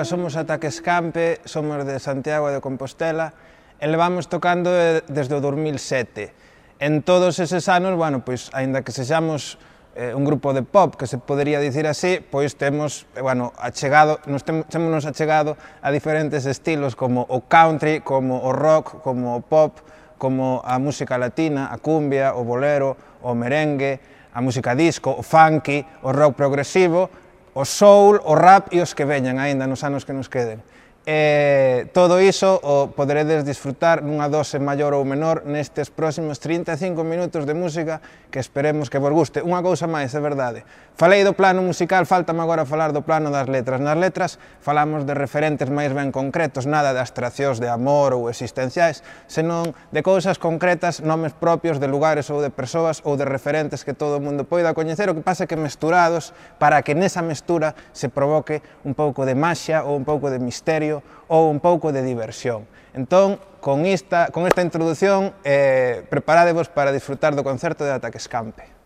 Ola somos Ataque Escampe, somos de Santiago de Compostela e levamos tocando desde o 2007. En todos eses anos, bueno, pois, aínda que sexamos eh, un grupo de pop, que se podería dicir así, pois temos, eh, bueno, achegado, nos temos temos achegado a diferentes estilos como o country, como o rock, como o pop, como a música latina, a cumbia, o bolero, o merengue, a música disco, o funky, o rock progresivo, o soul, o rap e os que veñan aínda nos anos que nos queden. E todo iso o poderedes disfrutar nunha dose maior ou menor nestes próximos 35 minutos de música que esperemos que vos guste. Unha cousa máis, é verdade. Falei do plano musical, faltame agora falar do plano das letras. Nas letras falamos de referentes máis ben concretos, nada de abstraccións de amor ou existenciais, senón de cousas concretas, nomes propios de lugares ou de persoas ou de referentes que todo o mundo poida coñecer, o que pasa que mesturados para que nesa mestura se provoque un pouco de maxia ou un pouco de misterio ou un pouco de diversión. Entón, con esta, con esta introdución, eh, preparadevos para disfrutar do concerto de Ataque Escampe.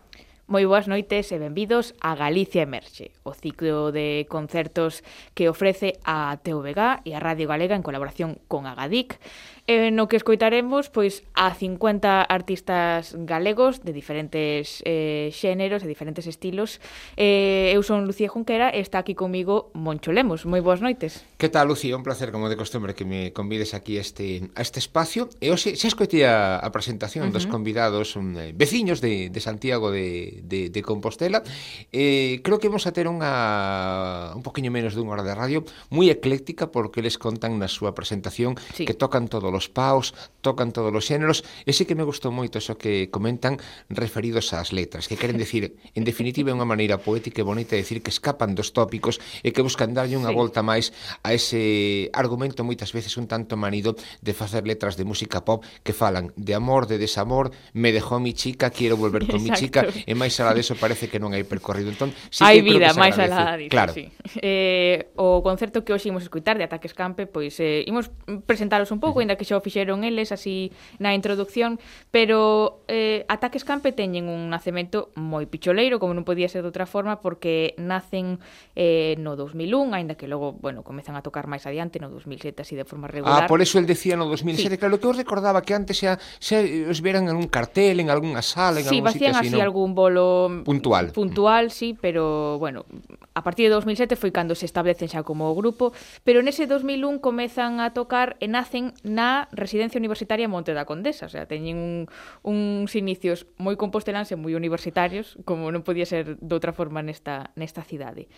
Moi boas noites e benvidos a Galicia Emerxe, o ciclo de concertos que ofrece a TVG e a Radio Galega en colaboración con Agadic, eh, no que escoitaremos pois a 50 artistas galegos de diferentes eh, xéneros e diferentes estilos. Eh, eu son Lucía Junquera e está aquí comigo Moncho Lemos. Moi boas noites. Que tal, Lucía? Un placer, como de costumbre, que me convides aquí a este, a este espacio. E hoxe xa escoitei a, a presentación uh -huh. dos convidados um, veciños de, de Santiago de de, de, Compostela. Eh, creo que vamos a ter unha un poquinho menos dunha hora de radio moi ecléctica porque les contan na súa presentación sí. que tocan todos os paus, tocan todos os xéneros, e sí que me gustou moito eso que comentan referidos ás letras, que queren decir, en definitiva, é unha maneira poética e bonita de decir que escapan dos tópicos e que buscan darlle unha sí. volta máis a ese argumento moitas veces un tanto manido de facer letras de música pop que falan de amor, de desamor, me dejó mi chica, quiero volver con Exacto. mi chica, e máis máis alá deso parece que non hai percorrido. Entón, sí hai vida máis alá disso, claro. sí. Eh, o concerto que hoxe imos escutar de Ataques Campe, pois eh, imos presentaros un pouco, uh -huh. ainda que xa o fixeron eles así na introducción, pero eh, Ataques Campe teñen un nacemento moi picholeiro, como non podía ser de outra forma, porque nacen eh, no 2001, aínda que logo, bueno, comezan a tocar máis adiante no 2007 así de forma ah, regular. Ah, por eso el decía no 2007, sí. claro, que eu recordaba que antes xa, xa os veran en un cartel, en algunha sala, en sí, algún sitio así, Sí, vacían así, así ¿no? algún bolo puntual, puntual sí, pero bueno, a partir de 2007 foi cando se establecen xa como grupo, pero nese 2001 comezan a tocar e nacen na residencia universitaria Monte da Condesa, o sea, teñen un, uns inicios moi composteláns e moi universitarios, como non podía ser de outra forma nesta, nesta cidade.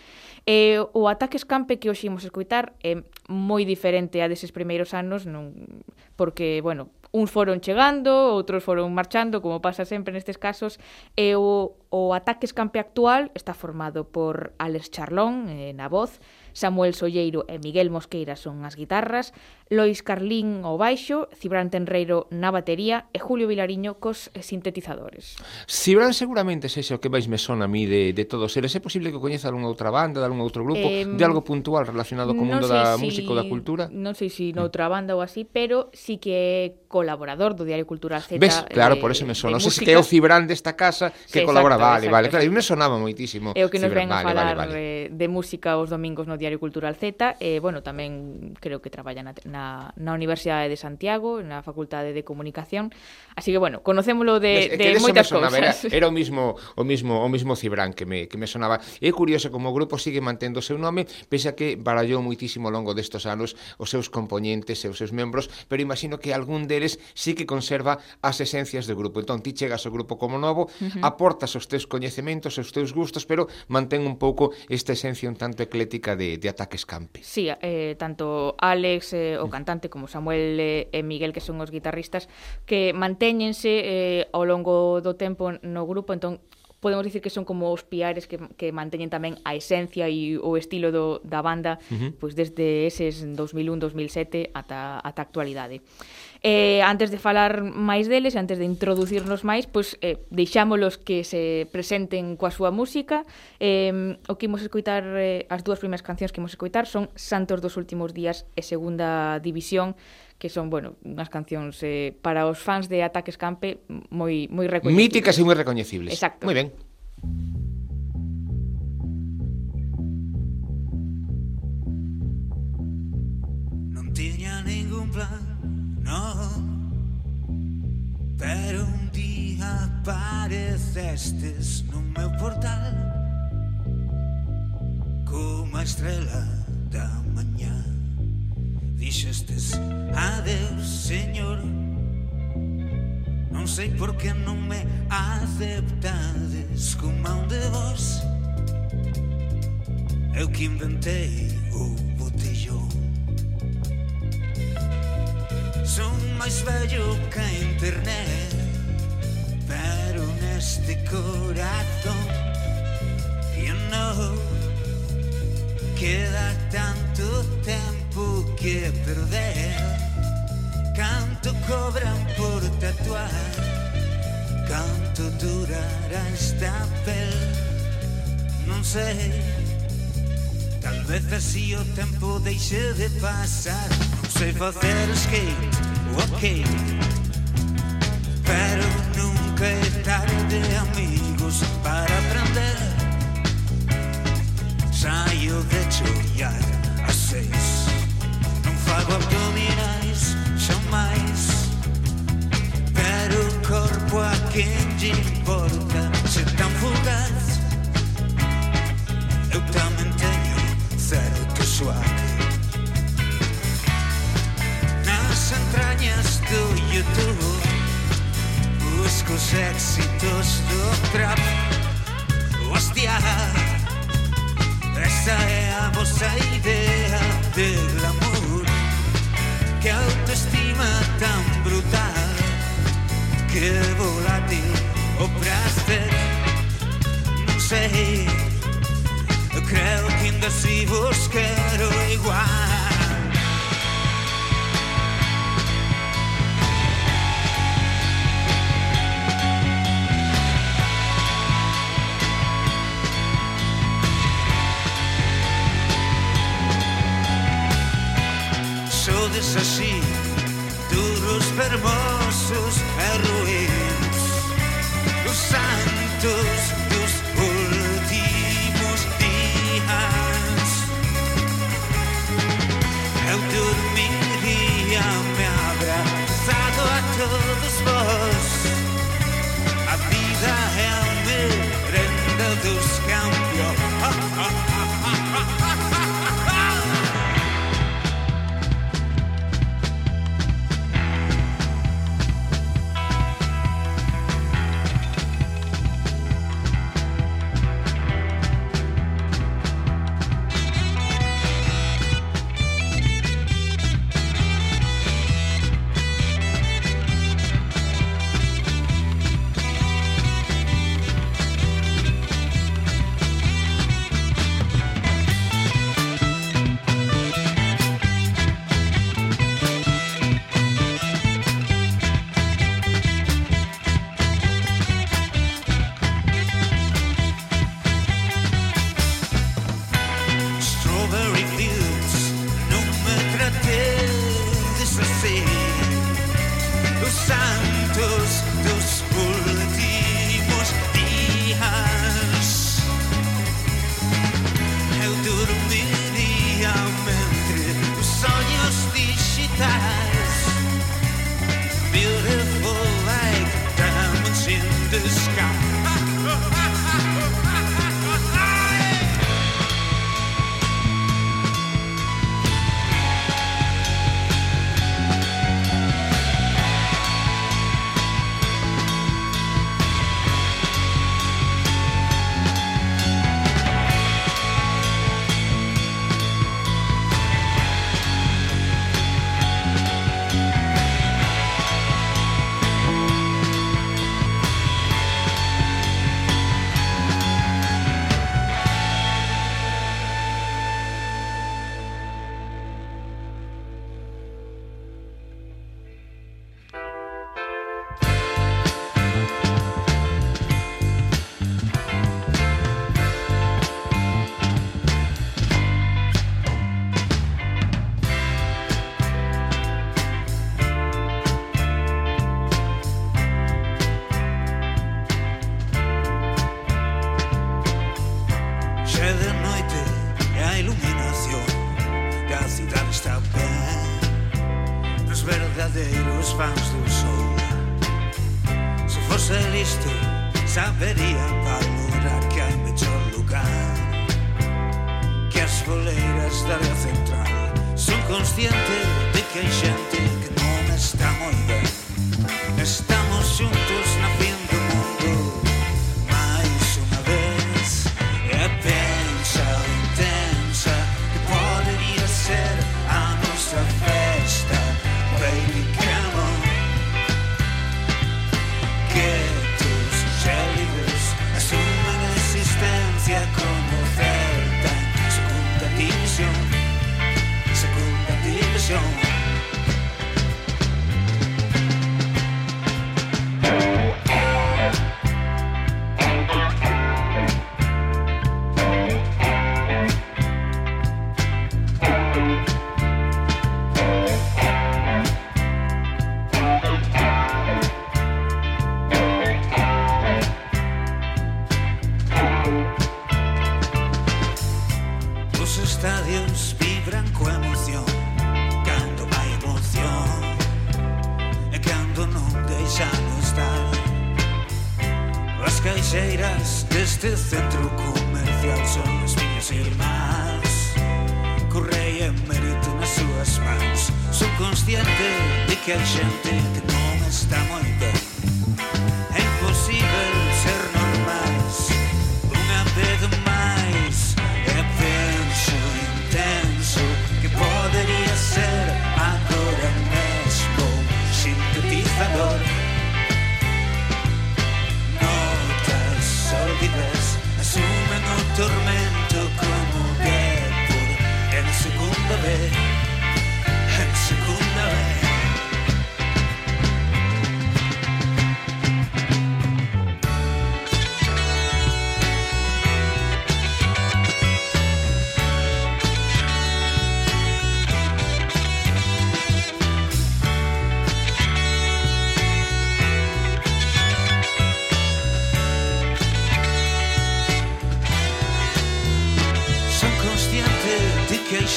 E o ataque escampe que hoxe imos escoitar é moi diferente a deses primeiros anos, non porque, bueno, uns foron chegando, outros foron marchando, como pasa sempre nestes casos, e o, o ataque escampe actual está formado por Alex Charlón eh, na voz, Samuel Solleiro e Miguel Mosqueira son as guitarras, Lois Carlín ao baixo, Cibran Tenreiro na batería e Julio Vilariño cos sintetizadores. Cibran seguramente sexe o que máis me sona a mí de, de todos eles. É posible que coñeza algunha outra banda, de algún outro grupo, eh, de algo puntual relacionado co mundo da si, música ou da cultura? Non sei se si noutra banda ou así, pero sí que é colaborador do Diario Cultural Z. Ves, claro, de, por eso eh, me sona. Non sei se que é o Cibran desta casa que sí, colabora. Exacto, vale, exacto. vale, claro, e me sonaba moitísimo. É o que nos Cibran, ven a vale, falar vale, vale. Eh, de música os domingos no Diario Diario Cultural Z e, bueno, tamén creo que traballa na, na, na Universidade de Santiago, na Facultade de Comunicación. Así que, bueno, conocémolo de, de, de moitas cousas. Era, era o mismo o mismo o mismo Cibran que me, que me sonaba. É curioso como o grupo sigue mantendo o seu nome, pese a que barallou muitísimo ao longo destes anos os seus componentes e os seus membros, pero imagino que algún deles sí que conserva as esencias do grupo. Entón, ti chegas ao grupo como novo, uh -huh. aportas os teus coñecementos, os teus gustos, pero mantén un pouco esta esencia un tanto eclética de de, de Ataques Campe. Sí, eh, tanto Alex, eh, o mm. cantante, como Samuel eh, e Miguel, que son os guitarristas, que mantéñense eh, ao longo do tempo no grupo, entón podemos dicir que son como os piares que, que manteñen tamén a esencia e o estilo do, da banda uh -huh. pois desde eses 2001-2007 ata, ata a actualidade. Eh, antes de falar máis deles, antes de introducirnos máis, pois eh, deixámolos que se presenten coa súa música. Eh, o que imos escoitar, eh, as dúas primeiras cancións que imos escoitar son Santos dos últimos días e Segunda División, que son, bueno, unhas cancións eh, para os fans de Ataques Campe moi moi recoñecibles. Míticas e moi recoñecibles. Exacto. Moi ben. Non tiña ningún plan No, pero un um día apareceste no meu portal Como a estrela da mañá Dixestes adeus, señor Non sei por que non me aceptades como a un de vos Eu que inventei Son máis vello que a internet Pero neste corazón You know Queda tanto tempo que perder. Canto cobran por tatuar Canto durará esta pel Non sei Tal vez así o tempo deixe de pasar Non sei facer skate ok. Pero nunca é tarde, amigos, para aprender. Saio de chorar às seis. Não fago abdominais jamais. Pero o corpo a quem te importa ser tão vulgar. Eu também tenho zero. Nas entrañas do Youtube Busco os éxitos do trap Hostia Esa é a vosa idea de glamour Que autoestima tan brutal Que volátil o prazer Non sei Eu creo que ainda si vos quero igual dies així, duros per bossos os santos.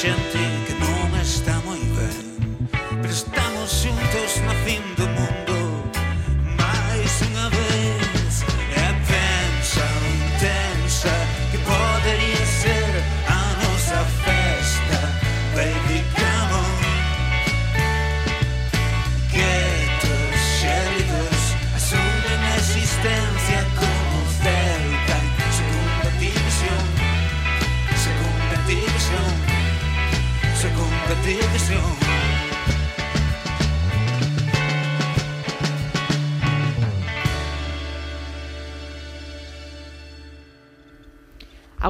gente que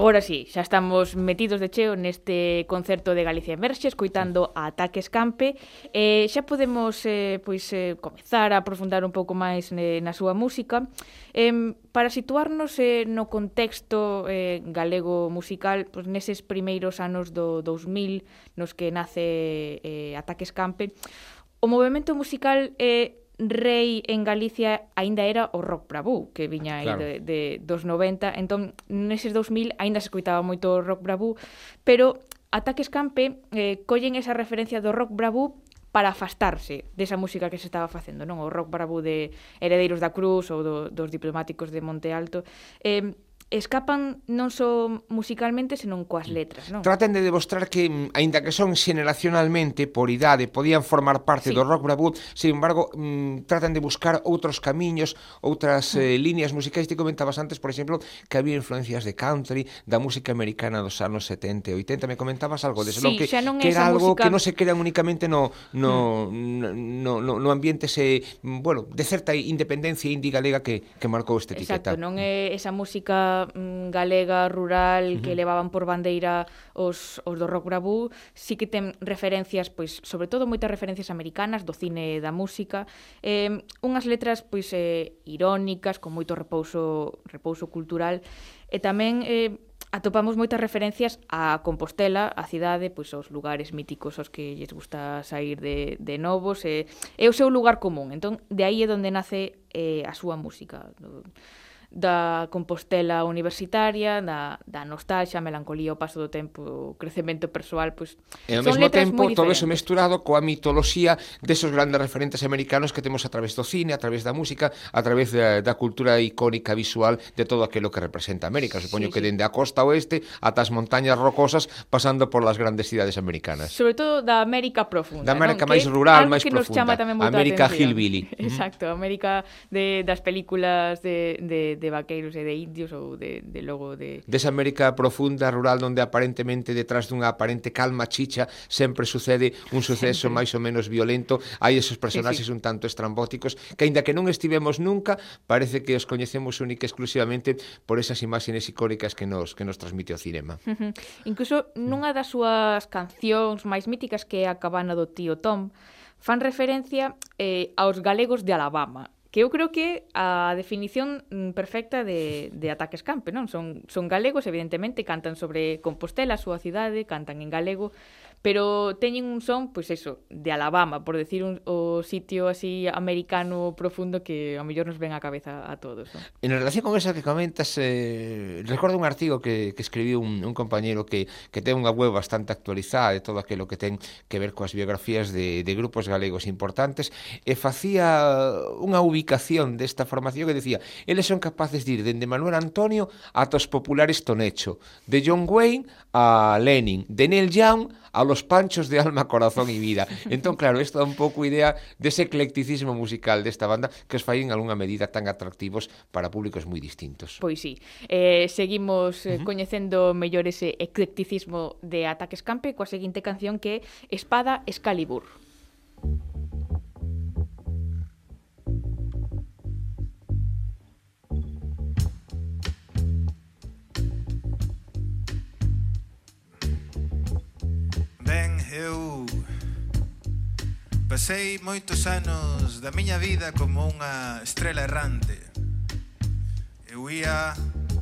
Agora sí, xa estamos metidos de cheo neste concerto de Galicia Emerxe, escoitando a Ataques Campe. Eh, xa podemos eh, pois, eh, comezar a aprofundar un pouco máis eh, na súa música. Eh, para situarnos eh, no contexto eh, galego musical, pois, neses primeiros anos do 2000, nos que nace eh, Ataques Campe, o movimento musical eh, rei en Galicia aínda era o rock bravú, que viña aí claro. de, de, dos 90. Entón, neses 2000 aínda se coitaba moito o rock bravú, pero Ataques Campe eh, collen esa referencia do rock bravú para afastarse desa música que se estaba facendo, non? O rock bravú de Heredeiros da Cruz ou do, dos diplomáticos de Monte Alto. Eh, escapan non só musicalmente, senón coas letras, non? Traten de demostrar que, mm, aínda que son xeneracionalmente, por idade, podían formar parte sí. do rock bravú, sin embargo, mm, tratan de buscar outros camiños, outras mm. eh, líneas musicais. Te comentabas antes, por exemplo, que había influencias de country, da música americana dos anos 70 e 80. Me comentabas algo de sí, que, que era algo música... que non se quedan únicamente no, no, mm. no, no, no ambiente se, mm, bueno, de certa independencia indie galega que, que marcou este Exacto, etiqueta. Exacto, non é esa música mm, galega, rural, uh -huh. que levaban por bandeira os, os do rock bravú, sí que ten referencias, pois, sobre todo moitas referencias americanas, do cine e da música, eh, unhas letras, pois, eh, irónicas, con moito repouso, repouso cultural, e tamén... Eh, atopamos moitas referencias a Compostela, a cidade, pois aos lugares míticos aos que lles gusta sair de, de novos, e, é o seu lugar común. Entón, de aí é onde nace eh, a súa música da Compostela universitaria, da, da nostalgia, a melancolía, o paso do tempo, o crecemento persoal, pois pues, E ao mesmo tempo todo eso mesturado coa mitoloxía desos grandes referentes americanos que temos a través do cine, a través da música, a través da, da cultura icónica visual de todo aquilo que representa América. Supoño sí, que sí. dende a costa oeste ata as montañas rocosas pasando por las grandes cidades americanas. Sobre todo da América profunda, Da América non? máis rural, máis profunda. América hillbilly. Exacto, América de, das películas de, de de vaqueiros e de indios ou de, de logo de... Desa América profunda, rural, onde aparentemente detrás dunha aparente calma chicha sempre sucede un suceso máis ou menos violento, hai esos personaxes sí, sí. un tanto estrambóticos que, aínda que non estivemos nunca, parece que os coñecemos única e exclusivamente por esas imaxes icónicas que nos que nos transmite o cinema. Incluso nunha das súas cancións máis míticas que é a cabana do tío Tom, fan referencia eh, aos galegos de Alabama, que eu creo que a definición mm, perfecta de, de ataques campe, non? Son, son galegos, evidentemente, cantan sobre Compostela, a súa cidade, cantan en galego, pero teñen un son, pois pues eso, de Alabama, por decir un, o sitio así americano profundo que a mellor nos ven a cabeza a todos. ¿no? En relación con esa que comentas, eh, recordo un artigo que, que escribiu un, un compañero que, que ten unha web bastante actualizada de todo aquilo que ten que ver coas biografías de, de grupos galegos importantes, e facía unha ubicación desta formación que decía, eles son capaces de ir dende Manuel Antonio ata os populares Tonecho, de John Wayne a Lenin, de Neil Young a polos panchos de alma, corazón e vida. Entón, claro, isto dá un pouco idea dese eclecticismo musical desta banda que os fai en algunha medida tan atractivos para públicos moi distintos. Pois sí. Eh, seguimos eh, uh -huh. coñecendo mellor ese eclecticismo de Ataques Campe coa seguinte canción que é Espada Excalibur. Thank you. eu Pasei moitos anos da miña vida como unha estrela errante. Eu ia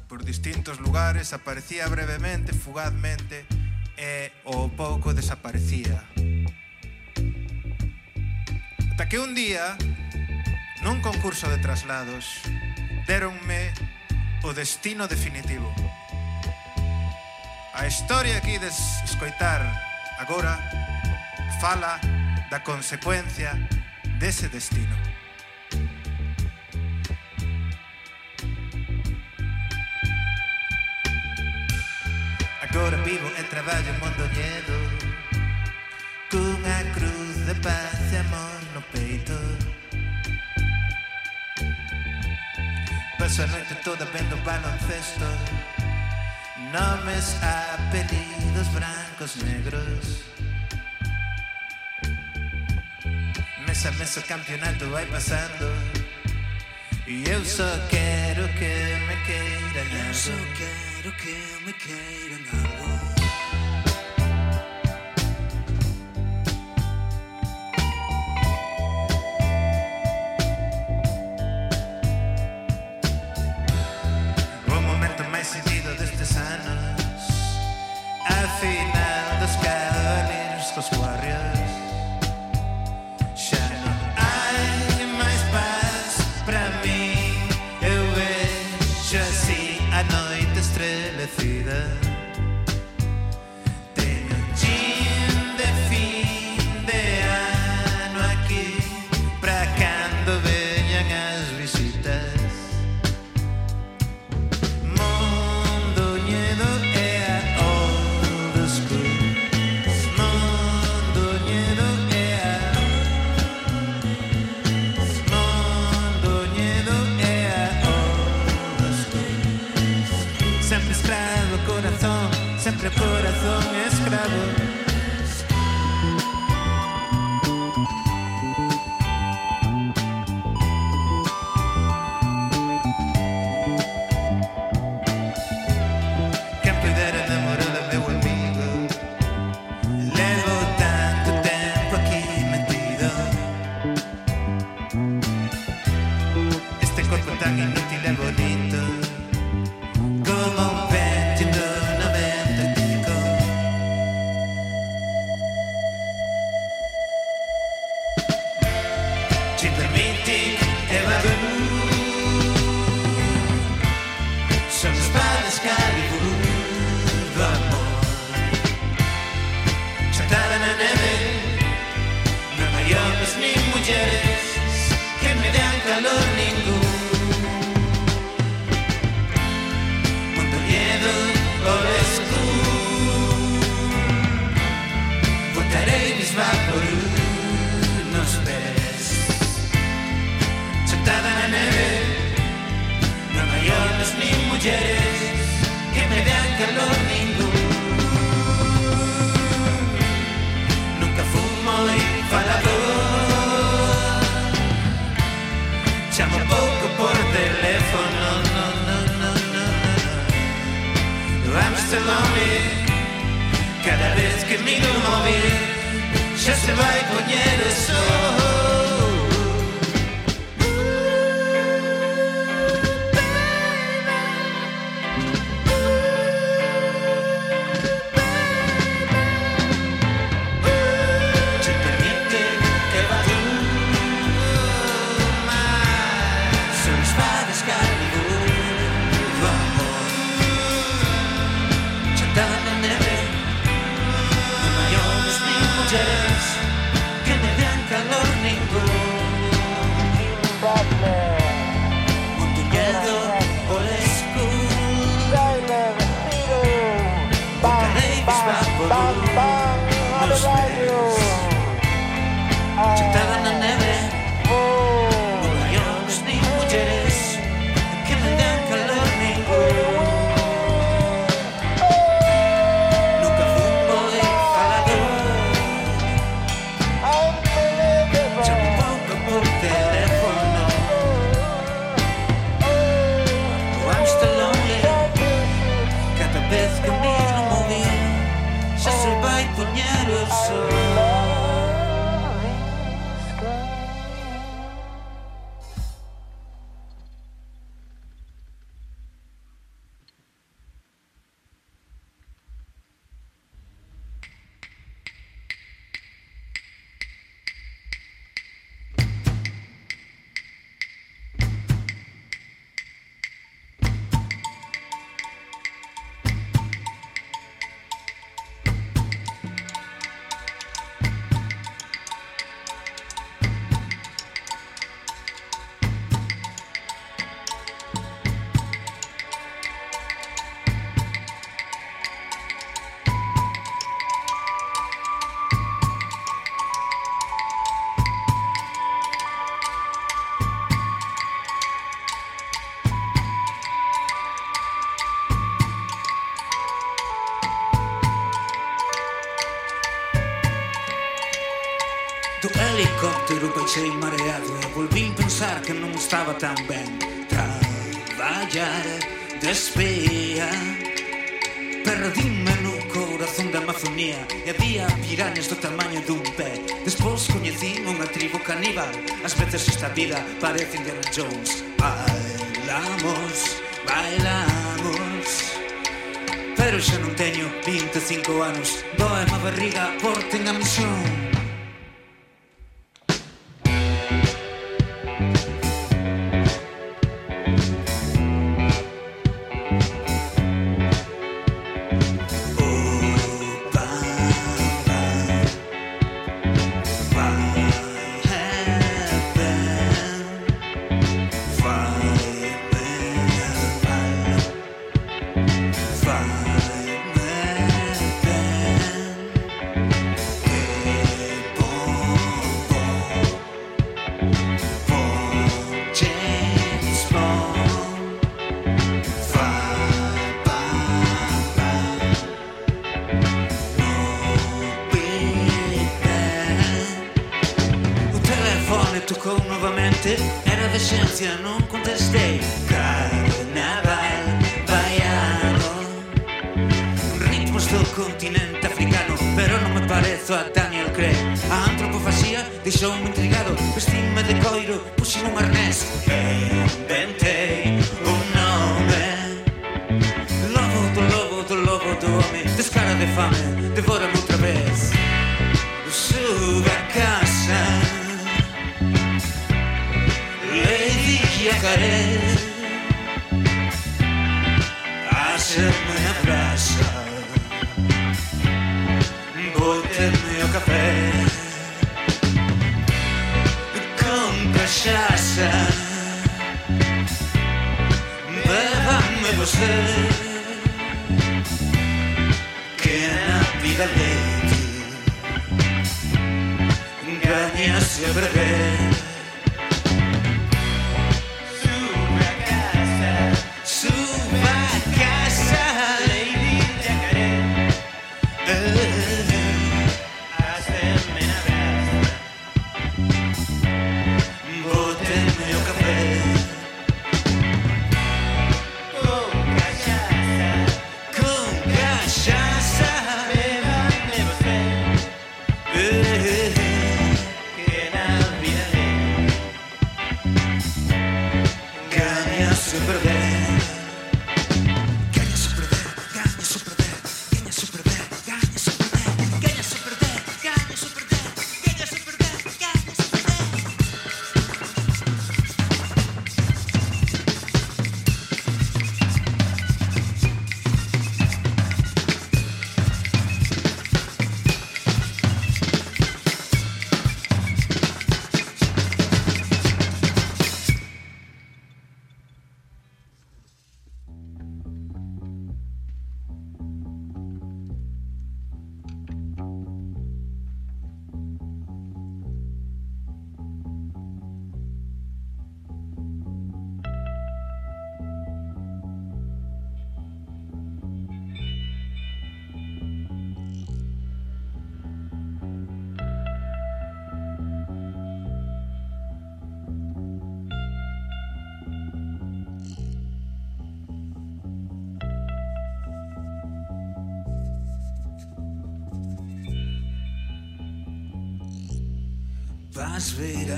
por distintos lugares, aparecía brevemente, fugazmente, e ao pouco desaparecía. Ata que un día, nun concurso de traslados, deronme o destino definitivo. A historia aquí de escoitar Agora fala da consecuencia dese destino. Agora vivo e traballo en Mondoñedo Cunha cruz de paz e amor no peito Paso a noite toda vendo baloncesto nomes, apellidos, brancos, negros. Mes a mes o campeonato vai passando. E eu só quero que me queiram. Eu só quero que me queiram algo. Cada vez que miro o móvil Xa se vai poñer o sol marchei mareado e volvín pensar que non estaba tan ben Traballar despea Perdíme no corazón da Amazonía E había piranes do tamaño dun pé Despois coñecín unha tribo caníbal As veces esta vida parece Indiana Jones. Bailamos, bailamos Pero xa non teño 25 anos Doe má barriga por ten a misión.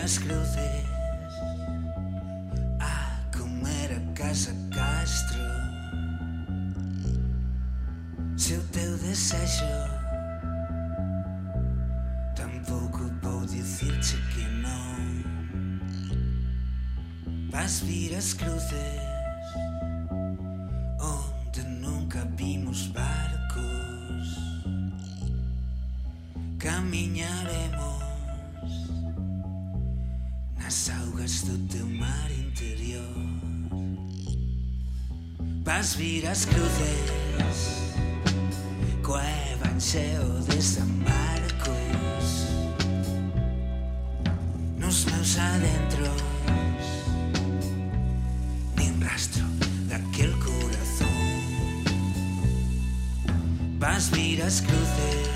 las cruces a comer a casa Castro. Se o teu desexo tampouco vou dicirche que non vas vir as cruces onde nunca vimos barcos. Camiñaremos As augas do teu mar interior. Vas vir as cruces Co evanxeo de San Marcos Nos meus adentros Nin rastro daquel corazón. Vas vir as cruces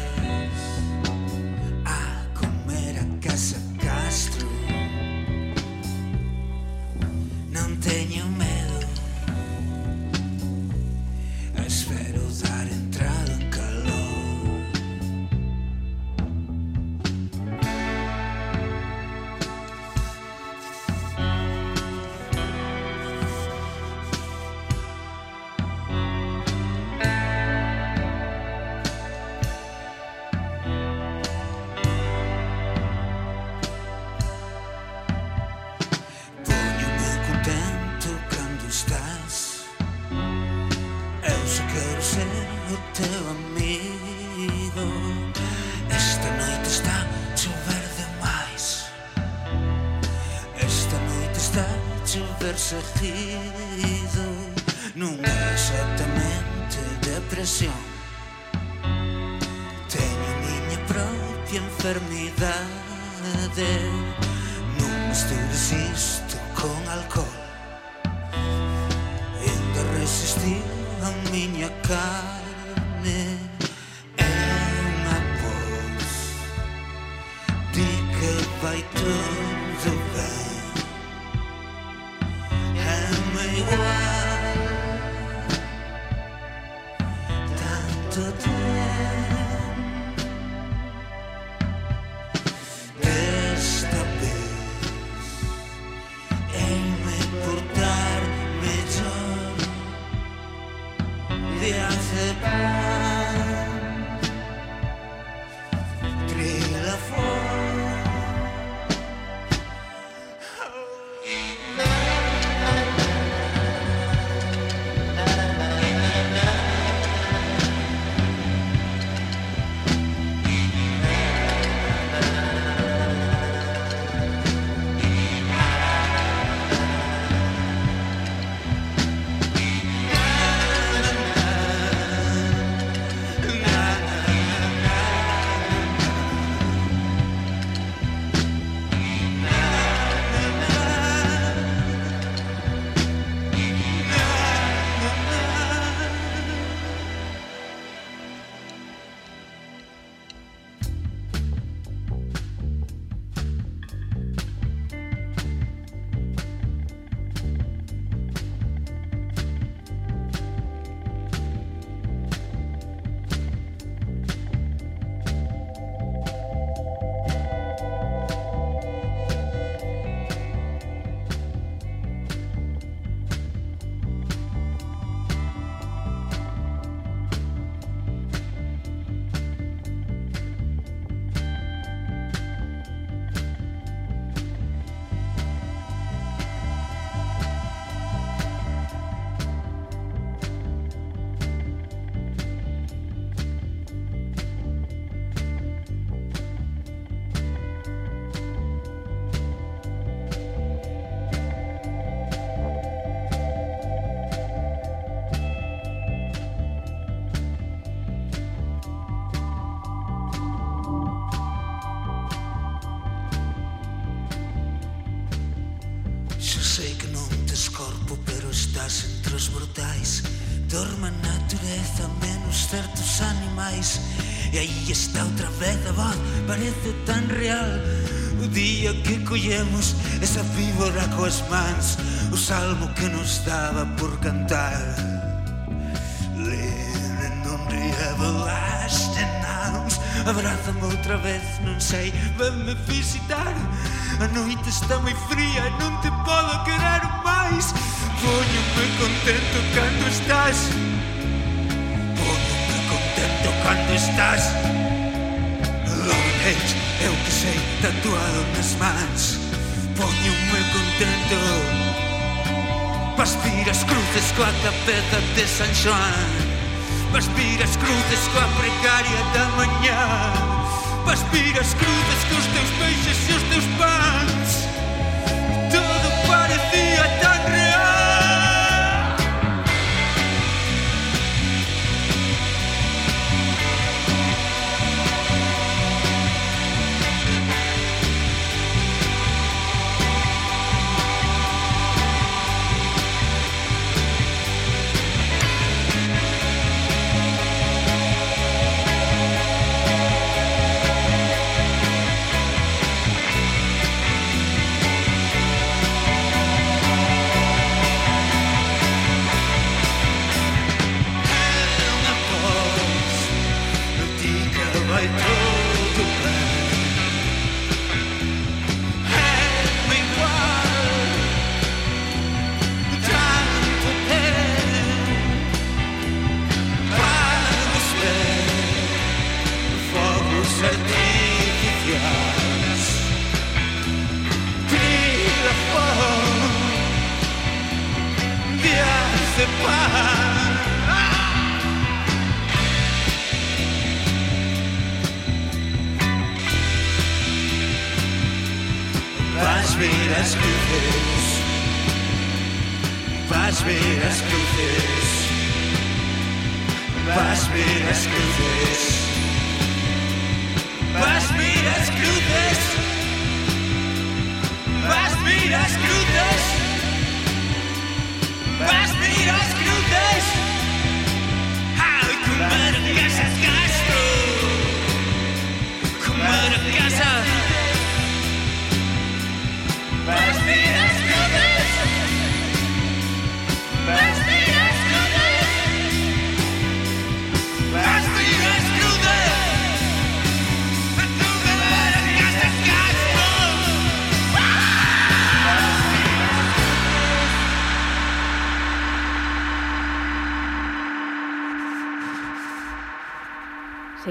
dorma a natureza menos certos animais. E aí está outra vez a voz, parece tan real. O día que collemos esa víbora coas mans O salmo que nos daba por cantar. Leaning on the everlasting arms Abrázame outra vez, non sei, venme visitar. A noite está moi fría e non te podo querer máis. Póñome contento cando estás. Póñome contento cando estás. Lord Hate, eu que sei, tatuado nas mans. Póñome contento. Vas cruces coa tapeta de San Joan Vas cruces coa precaria da mañá. Vas cruces cos teus peixes e os teus pais. Dieu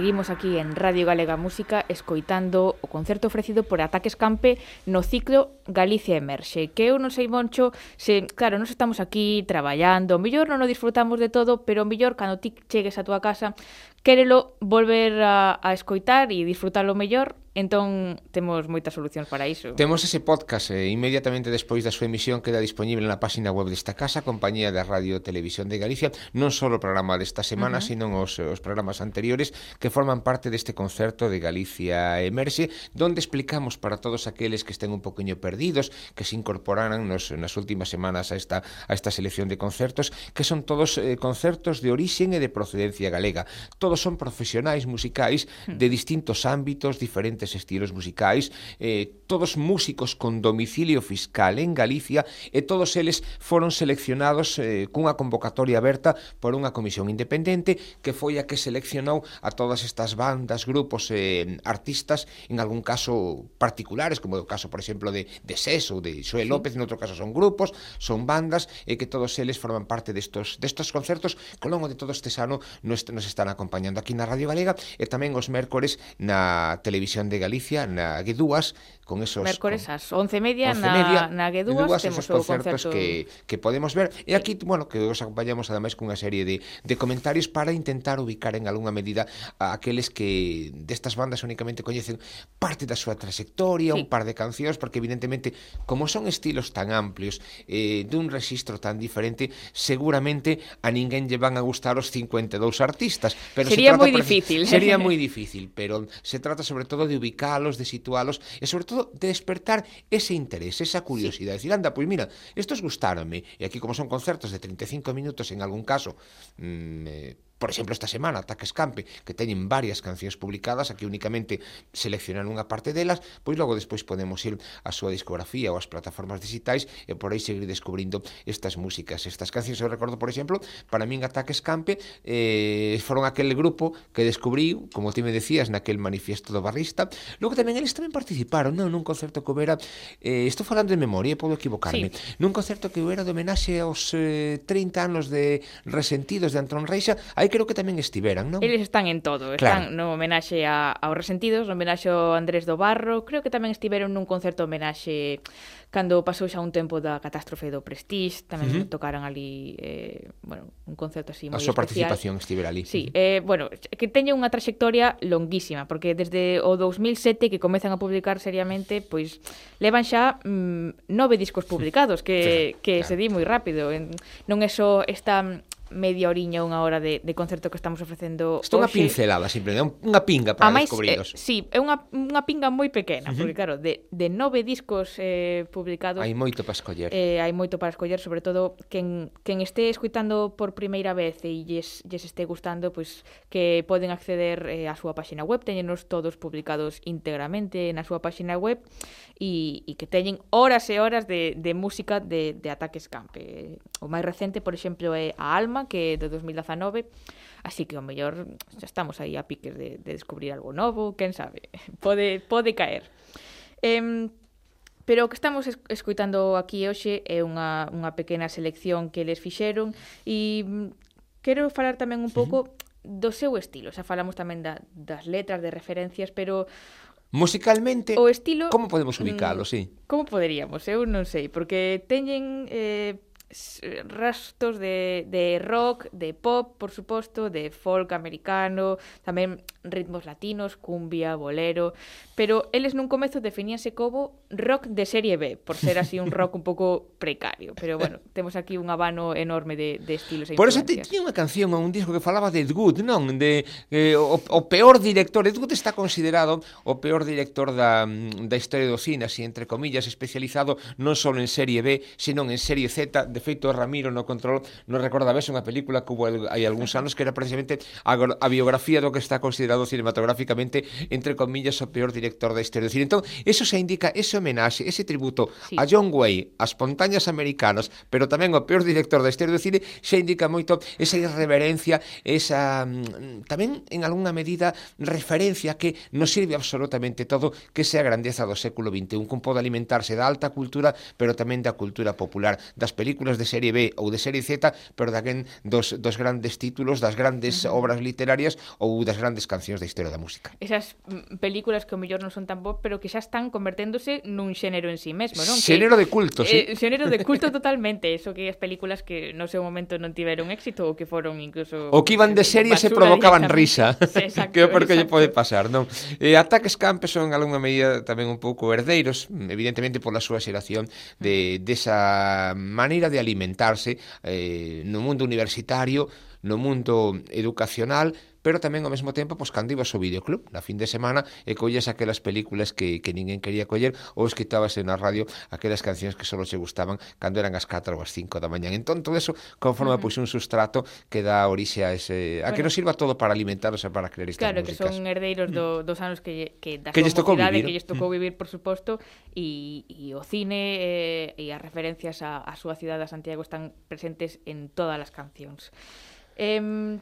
Seguimos aquí en Radio Galega Música escoitando concerto ofrecido por Ataques Campe no ciclo Galicia Emerxe. Que eu non sei, Moncho, se, claro, nos estamos aquí traballando, mellor non o disfrutamos de todo, pero mellor cando ti chegues a túa casa, quérelo volver a, a escoitar e disfrutalo mellor, Entón, temos moitas solucións para iso. Temos ese podcast eh, inmediatamente despois da súa emisión queda disponible na páxina web desta casa, Compañía da Radio Televisión de Galicia, non só o programa desta semana, uh -huh. sino os, os programas anteriores que forman parte deste concerto de Galicia Emerxe donde explicamos para todos aqueles que estén un poquinho perdidos, que se incorporaran nos, nas últimas semanas a esta, a esta selección de concertos, que son todos eh, concertos de orixen e de procedencia galega. Todos son profesionais musicais hmm. de distintos ámbitos, diferentes estilos musicais, eh, todos músicos con domicilio fiscal en Galicia e todos eles foron seleccionados eh, cunha convocatoria aberta por unha comisión independente que foi a que seleccionou a todas estas bandas, grupos, eh, artistas en algún algún caso particulares, como o caso, por exemplo, de, de SES ou de Xoe López, en noutro caso son grupos, son bandas, e que todos eles forman parte destos, destos concertos que ao longo de todo este ano nos, nos están acompañando aquí na Radio Galega e tamén os mércores na Televisión de Galicia, na G2, con esos... Mercores as 11 media, media na, na Guedúas, temos o concerto que, que podemos ver. E aquí, sí. bueno, que os acompañamos ademais cunha serie de, de comentarios para intentar ubicar en algunha medida a aqueles que destas bandas únicamente coñecen parte da súa trayectoria, sí. un par de cancións, porque evidentemente, como son estilos tan amplios, eh, dun registro tan diferente, seguramente a ninguén lle van a gustar os 52 artistas. Pero sería se trata, moi difícil. Sería moi difícil, pero se trata sobre todo de ubicalos, de situalos, e sobre todo todo de despertar ese interés, esa curiosidade, sí. decir, anda, pois pues mira, estos gustaronme, e ¿eh? aquí como son concertos de 35 minutos en algún caso, mmm, eh, Por exemplo, esta semana, Ataque Escampe, que teñen varias cancións publicadas, aquí únicamente seleccionan unha parte delas, pois logo despois podemos ir á súa discografía ou ás plataformas digitais e por aí seguir descubrindo estas músicas, estas cancións. Eu recordo, por exemplo, para min Ataque Escampe eh, foron aquel grupo que descubrí, como ti me decías, naquel manifiesto do barrista. Logo tamén eles tamén participaron, non, nun concerto que houbera, eh, estou falando de memoria, eh, podo equivocarme, sí. nun concerto que houbera de homenaxe aos eh, 30 anos de Resentidos de Antón Reixa, hai creo que tamén estiveran, non? Eles están en todo, están claro. no homenaxe a, aos resentidos, no homenaxe ao Andrés do Barro, creo que tamén estiveron nun concerto homenaxe cando pasou xa un tempo da catástrofe do Prestige, tamén uh -huh. tocaron ali eh, bueno, un concerto así moi especial. A súa participación estivera ali. Sí, uh -huh. eh, bueno, que teña unha traxectoria longuísima, porque desde o 2007 que comezan a publicar seriamente, pois levan xa mm, nove discos publicados, que, sí, que claro. se di moi rápido. Non é só esta mm, media horiña, unha hora de, de concerto que estamos ofrecendo Isto é unha pincelada, simplemente, unha pinga para máis, descubridos. Eh, sí, é unha, unha pinga moi pequena, uh -huh. porque claro, de, de nove discos eh, publicados... Hai moito para escoller. Eh, hai moito para escoller, sobre todo, quen, quen este escuitando por primeira vez e lles, lles este gustando, pois pues, que poden acceder eh, á súa páxina web, teñenos todos publicados íntegramente na súa páxina web e, e que teñen horas e horas de, de música de, de ataques Escampe. O máis recente, por exemplo, é A Alma, que de 2019. Así que o mellor xa estamos aí a piques de, de descubrir algo novo, quen sabe, pode, pode caer. Eh, Pero o que estamos escuitando aquí hoxe é unha, unha pequena selección que les fixeron e mm, quero falar tamén un pouco do seu estilo. Xa falamos tamén da, das letras, de referencias, pero Musicalmente, o estilo... Como podemos mm, ubicalo, sí? Como poderíamos? Eu non sei, porque teñen eh, rastos de, de rock, de pop, por suposto, de folk americano, tamén ritmos latinos, cumbia, bolero, pero eles nun comezo definíanse como rock de serie B, por ser así un rock un pouco precario, pero bueno, temos aquí un abano enorme de, de estilos e Por eso te tiña unha canción ou un disco que falaba de Ed Wood, non? De, eh, o, o peor director, Ed Wood está considerado o peor director da, mm, da historia do cine, así entre comillas, especializado non só en serie B, senón en serie Z de feito Ramiro no control non recorda ves unha película que hubo hai algúns anos que era precisamente a, a biografía do que está considerado cinematográficamente entre comillas o peor director da historia. Decir, entón, eso se indica ese homenaxe, ese tributo sí. a John Wayne, as montañas americanas, pero tamén o peor director da historia do cine, se indica moito esa irreverencia, esa mm, tamén en algunha medida referencia que nos sirve absolutamente todo que sea a grandeza do século XXI, como pode alimentarse da alta cultura, pero tamén da cultura popular, das películas menos de serie B ou de serie Z, pero daquén dos, dos grandes títulos, das grandes uh -huh. obras literarias ou das grandes cancións da historia da música. Esas mm, películas que o mellor non son tan bo, pero que xa están converténdose nun xénero en sí mesmo, non? Xénero de culto, eh. Xénero de culto totalmente, eso que as películas que no seu momento non tiveron éxito ou que foron incluso... O que iban de eh, serie se provocaban risa, exacto, que é porque lle pode pasar, non? Eh, Ataques Campes son, algunha medida, tamén un pouco herdeiros, mm, evidentemente pola súa xeración de, desa de maneira de de alimentarse eh, no mundo universitario, no mundo educacional, pero tamén ao mesmo tempo, pois, cando ibas ao videoclub na fin de semana e colles aquelas películas que, que ninguén quería coller ou esquitábase na radio aquelas cancións que só che gustaban cando eran as 4 ou as 5 da mañan Entón, todo eso conforma uh -huh. pois un sustrato que dá orixe a ese a bueno, que nos sirva todo para alimentarnos e para crear estas claro, músicas. Claro, que son herdeiros do, mm. dos anos que que da que lles tocou vivir, que lles tocou mm. vivir, por suposto, e, e o cine eh, e as referencias a, a súa cidade de Santiago están presentes en todas as cancións. Eh,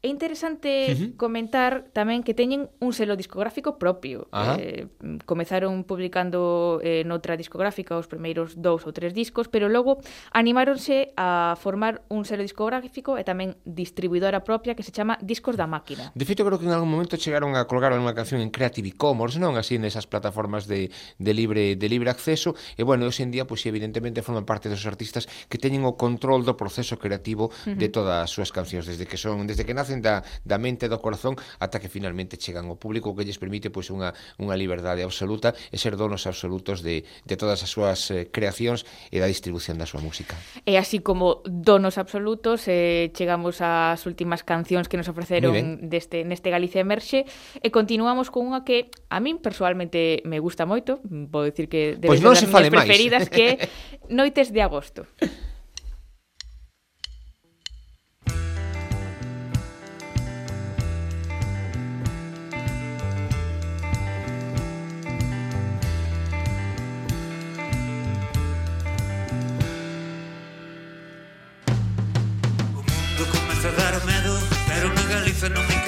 É interesante uh -huh. comentar tamén que teñen un selo discográfico propio. Eh, comezaron publicando eh, noutra discográfica os primeiros dous ou tres discos, pero logo animáronse a formar un selo discográfico e tamén distribuidora propia que se chama Discos da Máquina. De feito, creo que en algún momento chegaron a colgar unha canción en Creative Commons, non así nesas plataformas de, de libre de libre acceso, e bueno, hoxe en día pois evidentemente forman parte dos artistas que teñen o control do proceso creativo uh -huh. de todas as súas cancións desde que son desde que nace facen da, da mente e do corazón ata que finalmente chegan ao público que lles permite pois unha, unha liberdade absoluta e ser donos absolutos de, de todas as súas eh, creacións e da distribución da súa música. E así como donos absolutos, eh, chegamos ás últimas cancións que nos ofreceron deste, neste Galicia Emerxe e continuamos con unha que a min personalmente me gusta moito, vou dicir que debe pois non ser se fale máis. preferidas que Noites de Agosto. fenomenal.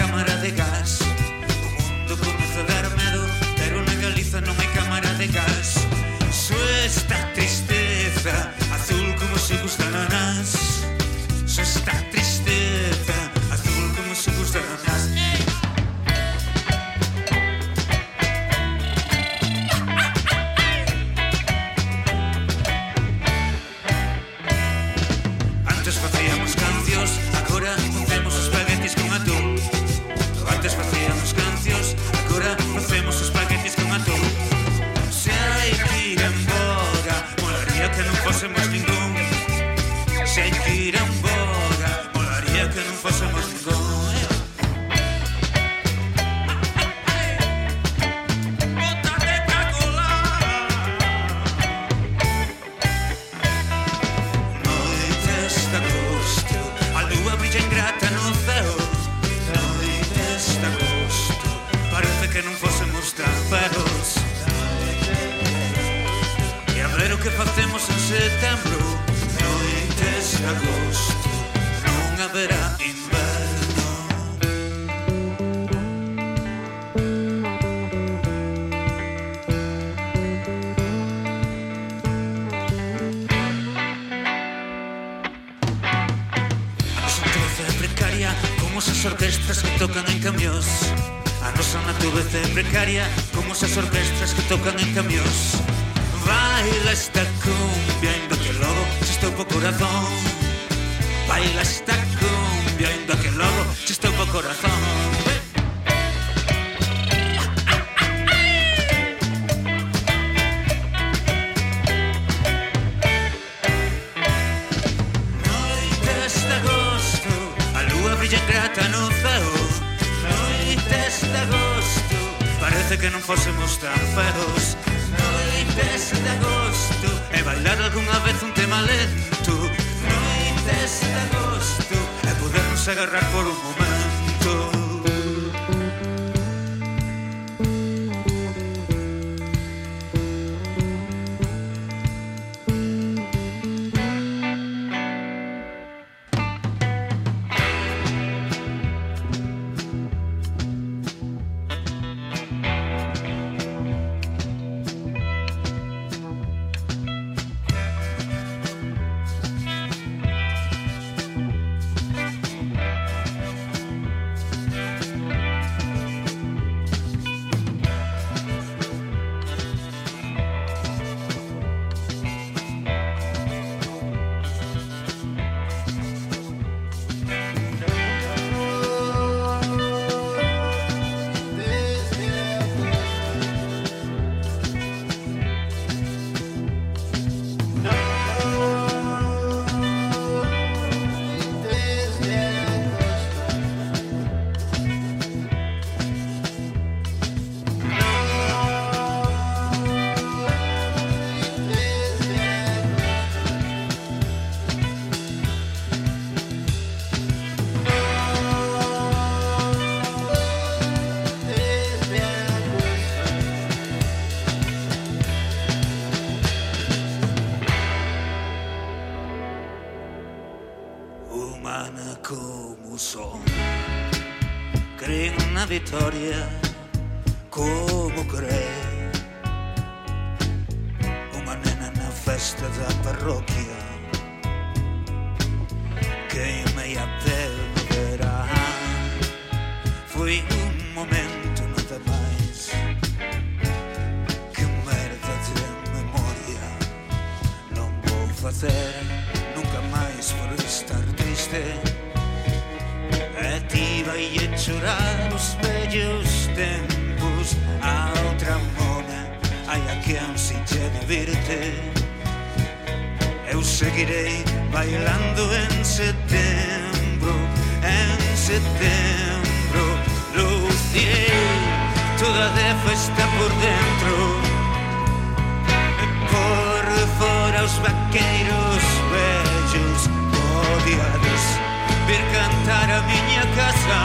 Vitoria Hai a quen si te divirte Eu seguirei bailando en setembro En setembro Lucirei toda de festa por dentro. E por fora os vaqueiros vellos odiados Vir cantar a miña casa.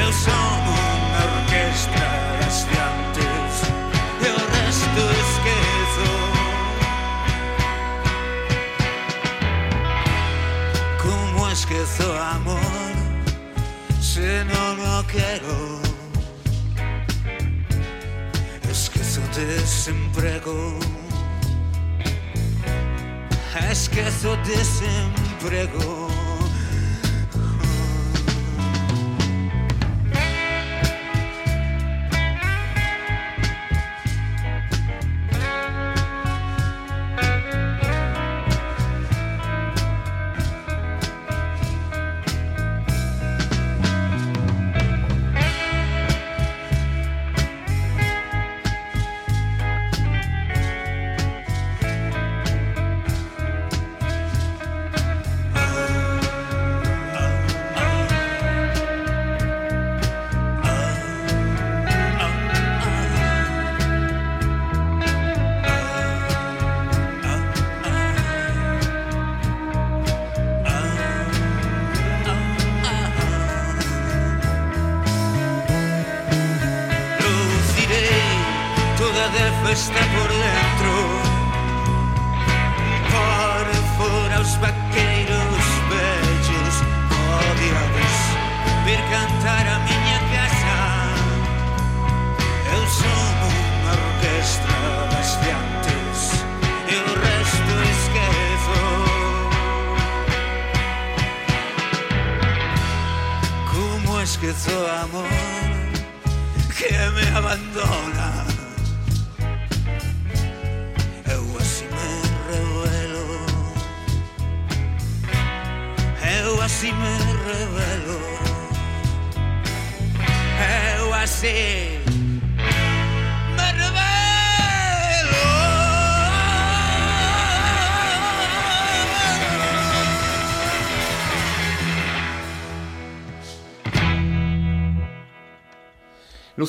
Eu son unha orquestra das questo è scherzo. Como es amor, se non lo quiero. Scherzo te sempre go. Scherzo te sempre go.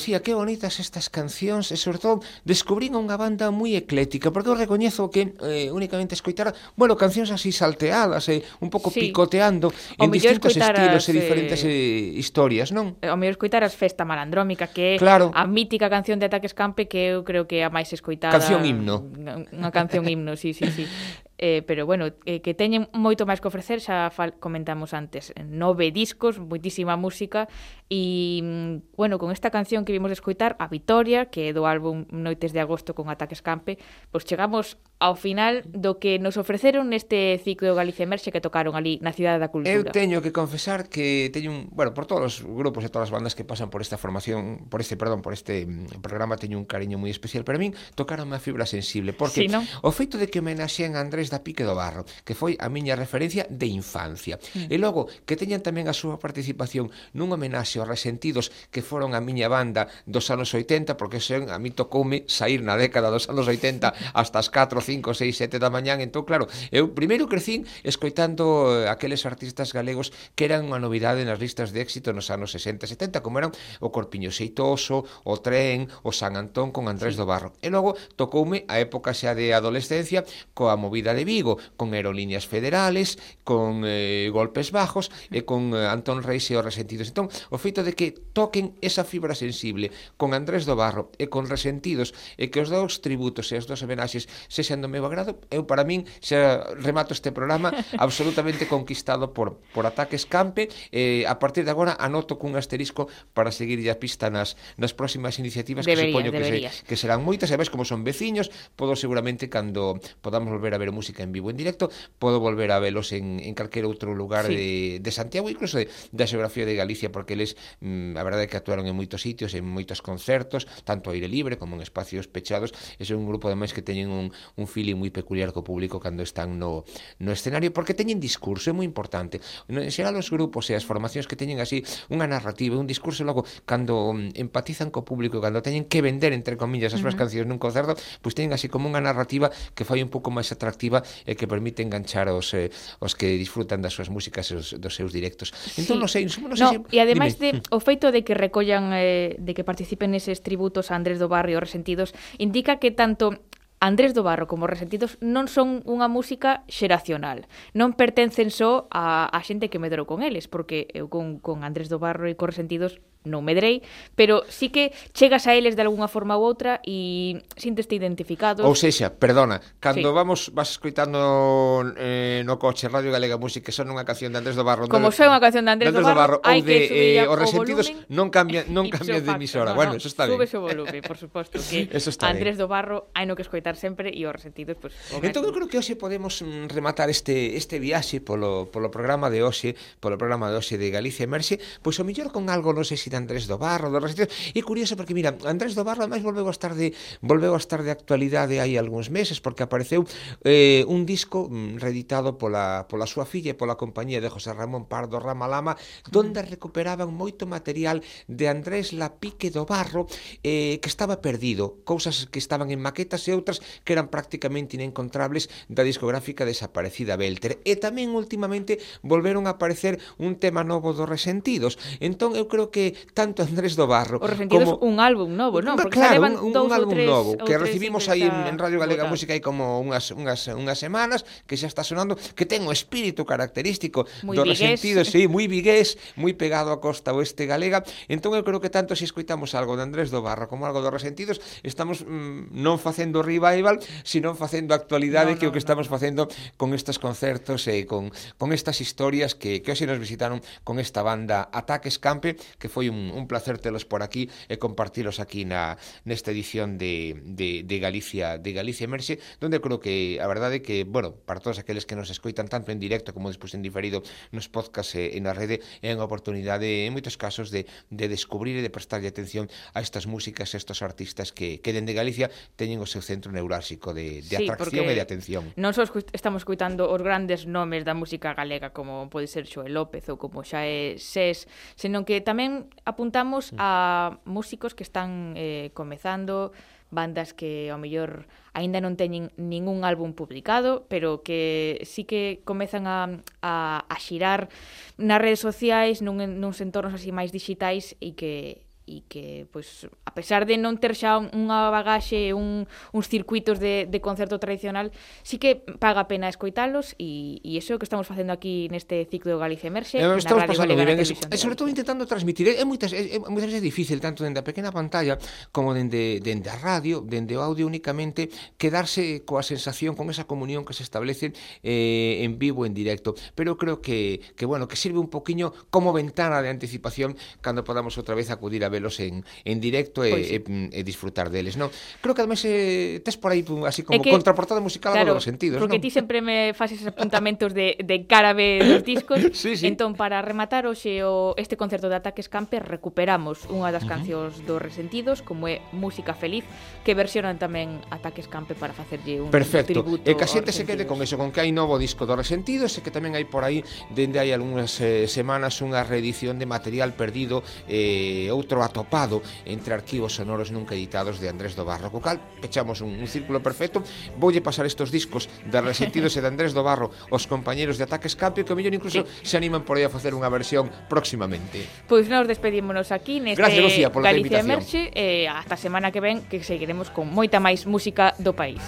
Lucía, que bonitas estas cancións e sobre todo descubrín unha banda moi eclética, porque eu recoñezo que eh, únicamente escoitara, bueno, cancións así salteadas, eh, un pouco sí. picoteando o en distintos estilos e diferentes eh, eh, historias, non? Eh, o mellor escoitaras Festa Malandrómica, que é claro. a mítica canción de Ataques Campe que eu creo que é a máis escoitada. Canción himno. Unha canción himno, sí, sí, sí. Eh, pero bueno, eh, que teñen moito máis que ofrecer, xa fal comentamos antes, nove discos, moitísima música e mm, bueno, con esta canción que vimos de escoitar, A Vitoria, que é do álbum Noites de Agosto con Ataques Campe, pois chegamos ao final do que nos ofreceron neste ciclo Galicia Emerxe que tocaron ali na Cidade da Cultura. Eu teño que confesar que teño un, bueno, por todos os grupos e todas as bandas que pasan por esta formación, por este, perdón, por este mm, programa teño un cariño moi especial, pero a min tocaron a fibra sensible, porque sí, ¿no? o feito de que homenaxean a Andrés Dolores da Pique do Barro, que foi a miña referencia de infancia. Mm. E logo, que teñan tamén a súa participación nun homenaxe aos resentidos que foron a miña banda dos anos 80, porque sen, a mí tocoume sair na década dos anos 80 hasta as 4, 5, 6, 7 da mañán. Entón, claro, eu primeiro crecín escoitando eh, aqueles artistas galegos que eran unha novidade nas listas de éxito nos anos 60, 70, como eran o Corpiño Xeitoso, o Tren, o San Antón con Andrés sí. do Barro. E logo tocoume a época xa de adolescencia coa movida de Vigo, con aerolíneas federales, con eh, golpes bajos, e con eh, Antón Reis e os resentidos. Entón, o feito de que toquen esa fibra sensible con Andrés do Barro e con resentidos e que os dous tributos e as dous homenaxes sexan do meu agrado, eu para min xa remato este programa absolutamente conquistado por, por ataques campe. Eh, a partir de agora anoto cun asterisco para seguir a pista nas, nas próximas iniciativas deberías, que supoño que, se, que serán moitas. E ves como son veciños, podo seguramente cando podamos volver a ver o música en vivo en directo, podo volver a velos en, en calquer outro lugar sí. de, de Santiago, incluso de, da xeografía de Galicia, porque eles, mm, a verdade é que actuaron en moitos sitios, en moitos concertos, tanto aire libre como en espacios pechados, ese é un grupo ademais que teñen un, un feeling moi peculiar co público cando están no, no escenario, porque teñen discurso, é moi importante. En xeral os grupos e as formacións que teñen así unha narrativa, un discurso, logo, cando mm, empatizan co público, cando teñen que vender, entre comillas, as súas uh -huh. cancións nun concerto, pois pues teñen así como unha narrativa que fai un pouco máis atractiva e que permite enganchar os, eh, os que disfrutan das súas músicas e os, dos seus directos. Entón, sí. non sei, non sei no, se... E ademais Dime. de, o feito de que recollan, eh, de que participen neses tributos a Andrés do Barrio Resentidos, indica que tanto Andrés do Barro como Resentidos non son unha música xeracional. Non pertencen só a, a xente que medrou con eles, porque eu con, con Andrés do Barro e con Resentidos non medrei, pero sí que chegas a eles de algunha forma ou outra e sinteste identificado. Ou sexa, perdona, cando sí. vamos vas escoitando eh, no coche Radio Galega Música, son unha canción de Andrés do Barro. Como son unha canción de Andrés, Andrés do Barro, do que ou de eh, os resentidos volumen, non cambia non cambia de emisora. No, bueno, no, eso está ben. Sube o volume, por suposto que eso está Andrés bien. do Barro hai no que escoitar sempre e os resentidos pues, Entón eu creo que hoxe podemos mm, rematar este este viaxe polo polo programa de hoxe, polo programa de hoxe de Galicia Emerxe, pois o mellor con algo non sei se de Andrés do Barro, do Resistencia. E curioso porque, mira, Andrés do Barro máis volveu a estar de, volveu a estar de actualidade hai algúns meses porque apareceu eh, un disco mm, reeditado pola, pola súa filla e pola compañía de José Ramón Pardo Ramalama donde mm. recuperaban moito material de Andrés Lapique do Barro eh, que estaba perdido, cousas que estaban en maquetas e outras que eran prácticamente inencontrables da discográfica desaparecida Belter. E tamén últimamente volveron a aparecer un tema novo dos resentidos. Entón eu creo que tanto Andrés do Barro Os Resentidos como... un álbum novo, non? Porque claro, un, un, un álbum tres, novo que recibimos aí en, en Radio Galega Música hai como unhas, unhas, unhas semanas que xa está sonando, que ten o espírito característico muy do vigués. Resentidos, sí, moi vigués, moi pegado a costa oeste galega. Entón eu creo que tanto se si escoitamos algo de Andrés do Barro como algo dos Resentidos, estamos mm, non facendo revival, sino facendo actualidade no, no, que o que estamos no. facendo con estes concertos e eh, con, con estas historias que, que hoxe nos visitaron con esta banda Ataques Campe que foi un un, un placer telos por aquí e compartilos aquí na, nesta edición de, de, de Galicia de Galicia Emerxe, donde creo que a verdade que, bueno, para todos aqueles que nos escoitan tanto en directo como despois en diferido nos podcast e, e na rede, é unha oportunidade en moitos casos de, de descubrir e de prestarlle atención a estas músicas a estos artistas que, que dende Galicia teñen o seu centro neurálxico de, de sí, atracción e de atención. Non só estamos escuitando os grandes nomes da música galega como pode ser Xoel López ou como xa é Ses, senón que tamén apuntamos a músicos que están eh, comezando, bandas que ao mellor aínda non teñen ningún álbum publicado, pero que sí que comezan a, a, a xirar nas redes sociais, nun, nuns entornos así máis digitais e que e que, pois, a pesar de non ter xa unha bagaxe, un, uns circuitos de, de concerto tradicional, sí que paga a pena escoitalos e, e iso é o que estamos facendo aquí neste ciclo de Galicia Emerxe, eh, estamos pasando ben, es, e sobre todo intentando transmitir, é, é moitas é, é, moitas veces difícil tanto dende a pequena pantalla como dende dende a radio, dende o audio únicamente quedarse coa sensación con esa comunión que se establece eh, en vivo en directo, pero creo que que bueno, que sirve un poquiño como ventana de anticipación cando podamos outra vez acudir a velos en, en directo e, pois, sí. e, e disfrutar deles, non? Creo que ademais eh, tes por aí así como que, contraportada musical claro, a dos sentidos, porque non? ti sempre me faces apuntamentos de, de cara B dos discos, sí, sí. entón para rematar hoxe o este concerto de Ataques Camper recuperamos unha das cancións uh -huh. dos Resentidos, como é Música Feliz, que versionan tamén Ataques Camper para facerlle un Perfecto. tributo E que a xente se quede con eso, con que hai novo disco dos Resentidos e que tamén hai por aí dende hai algunhas eh, semanas unha reedición de material perdido eh, outro atopado entre arquivos sonoros nunca editados de Andrés do Barro. Co cal, pechamos un, un círculo perfecto. Voulle pasar estos discos de Resentidos e de Andrés do Barro os compañeros de Ataque Escape que o mellor incluso sí. se animan por aí a facer unha versión próximamente. Pois pues nos despedímonos aquí neste Gracias, Lucía, por Galicia Emerxe eh, hasta semana que ven que seguiremos con moita máis música do país.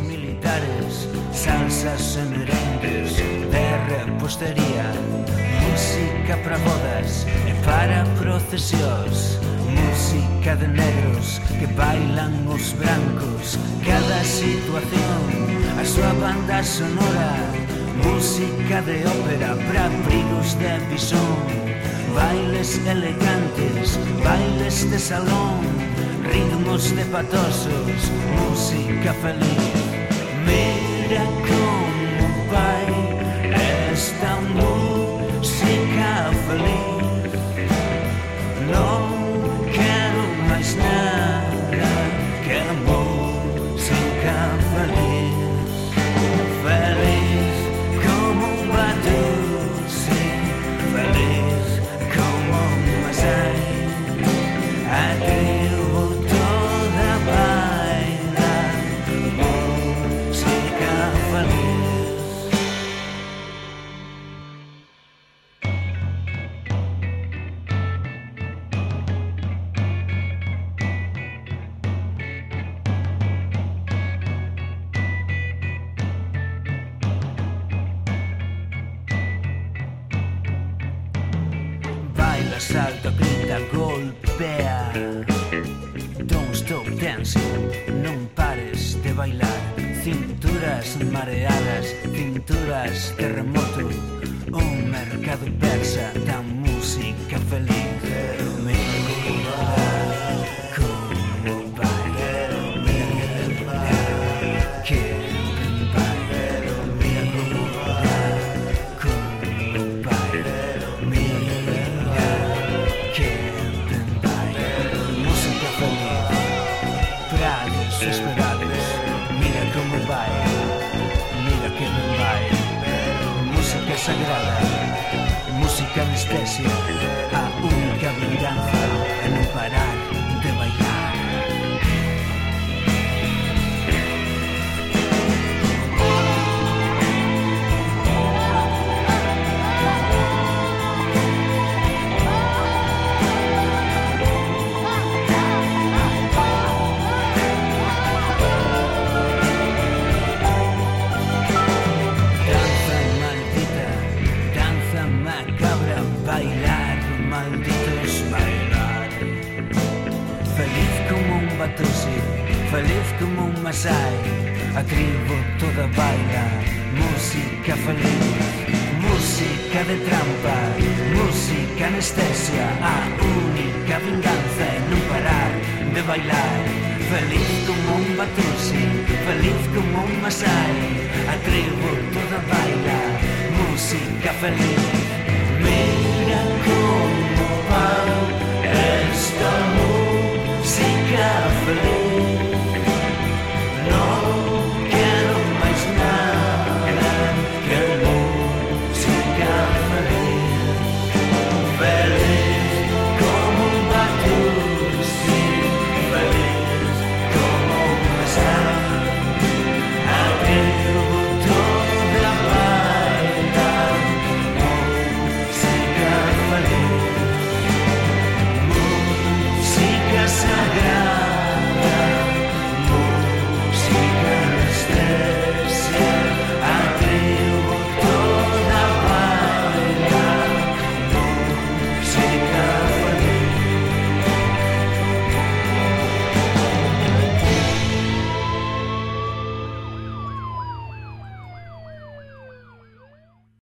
militares, salsas semerentes, de repostería, Música para bodas e para procesións Música de negros que bailan os brancos. Cada situación a súa banda sonora. Música de ópera para abrigos de visón Bailes elegantes, bailes de salón. Ritmos de patosos, música feliz. Mira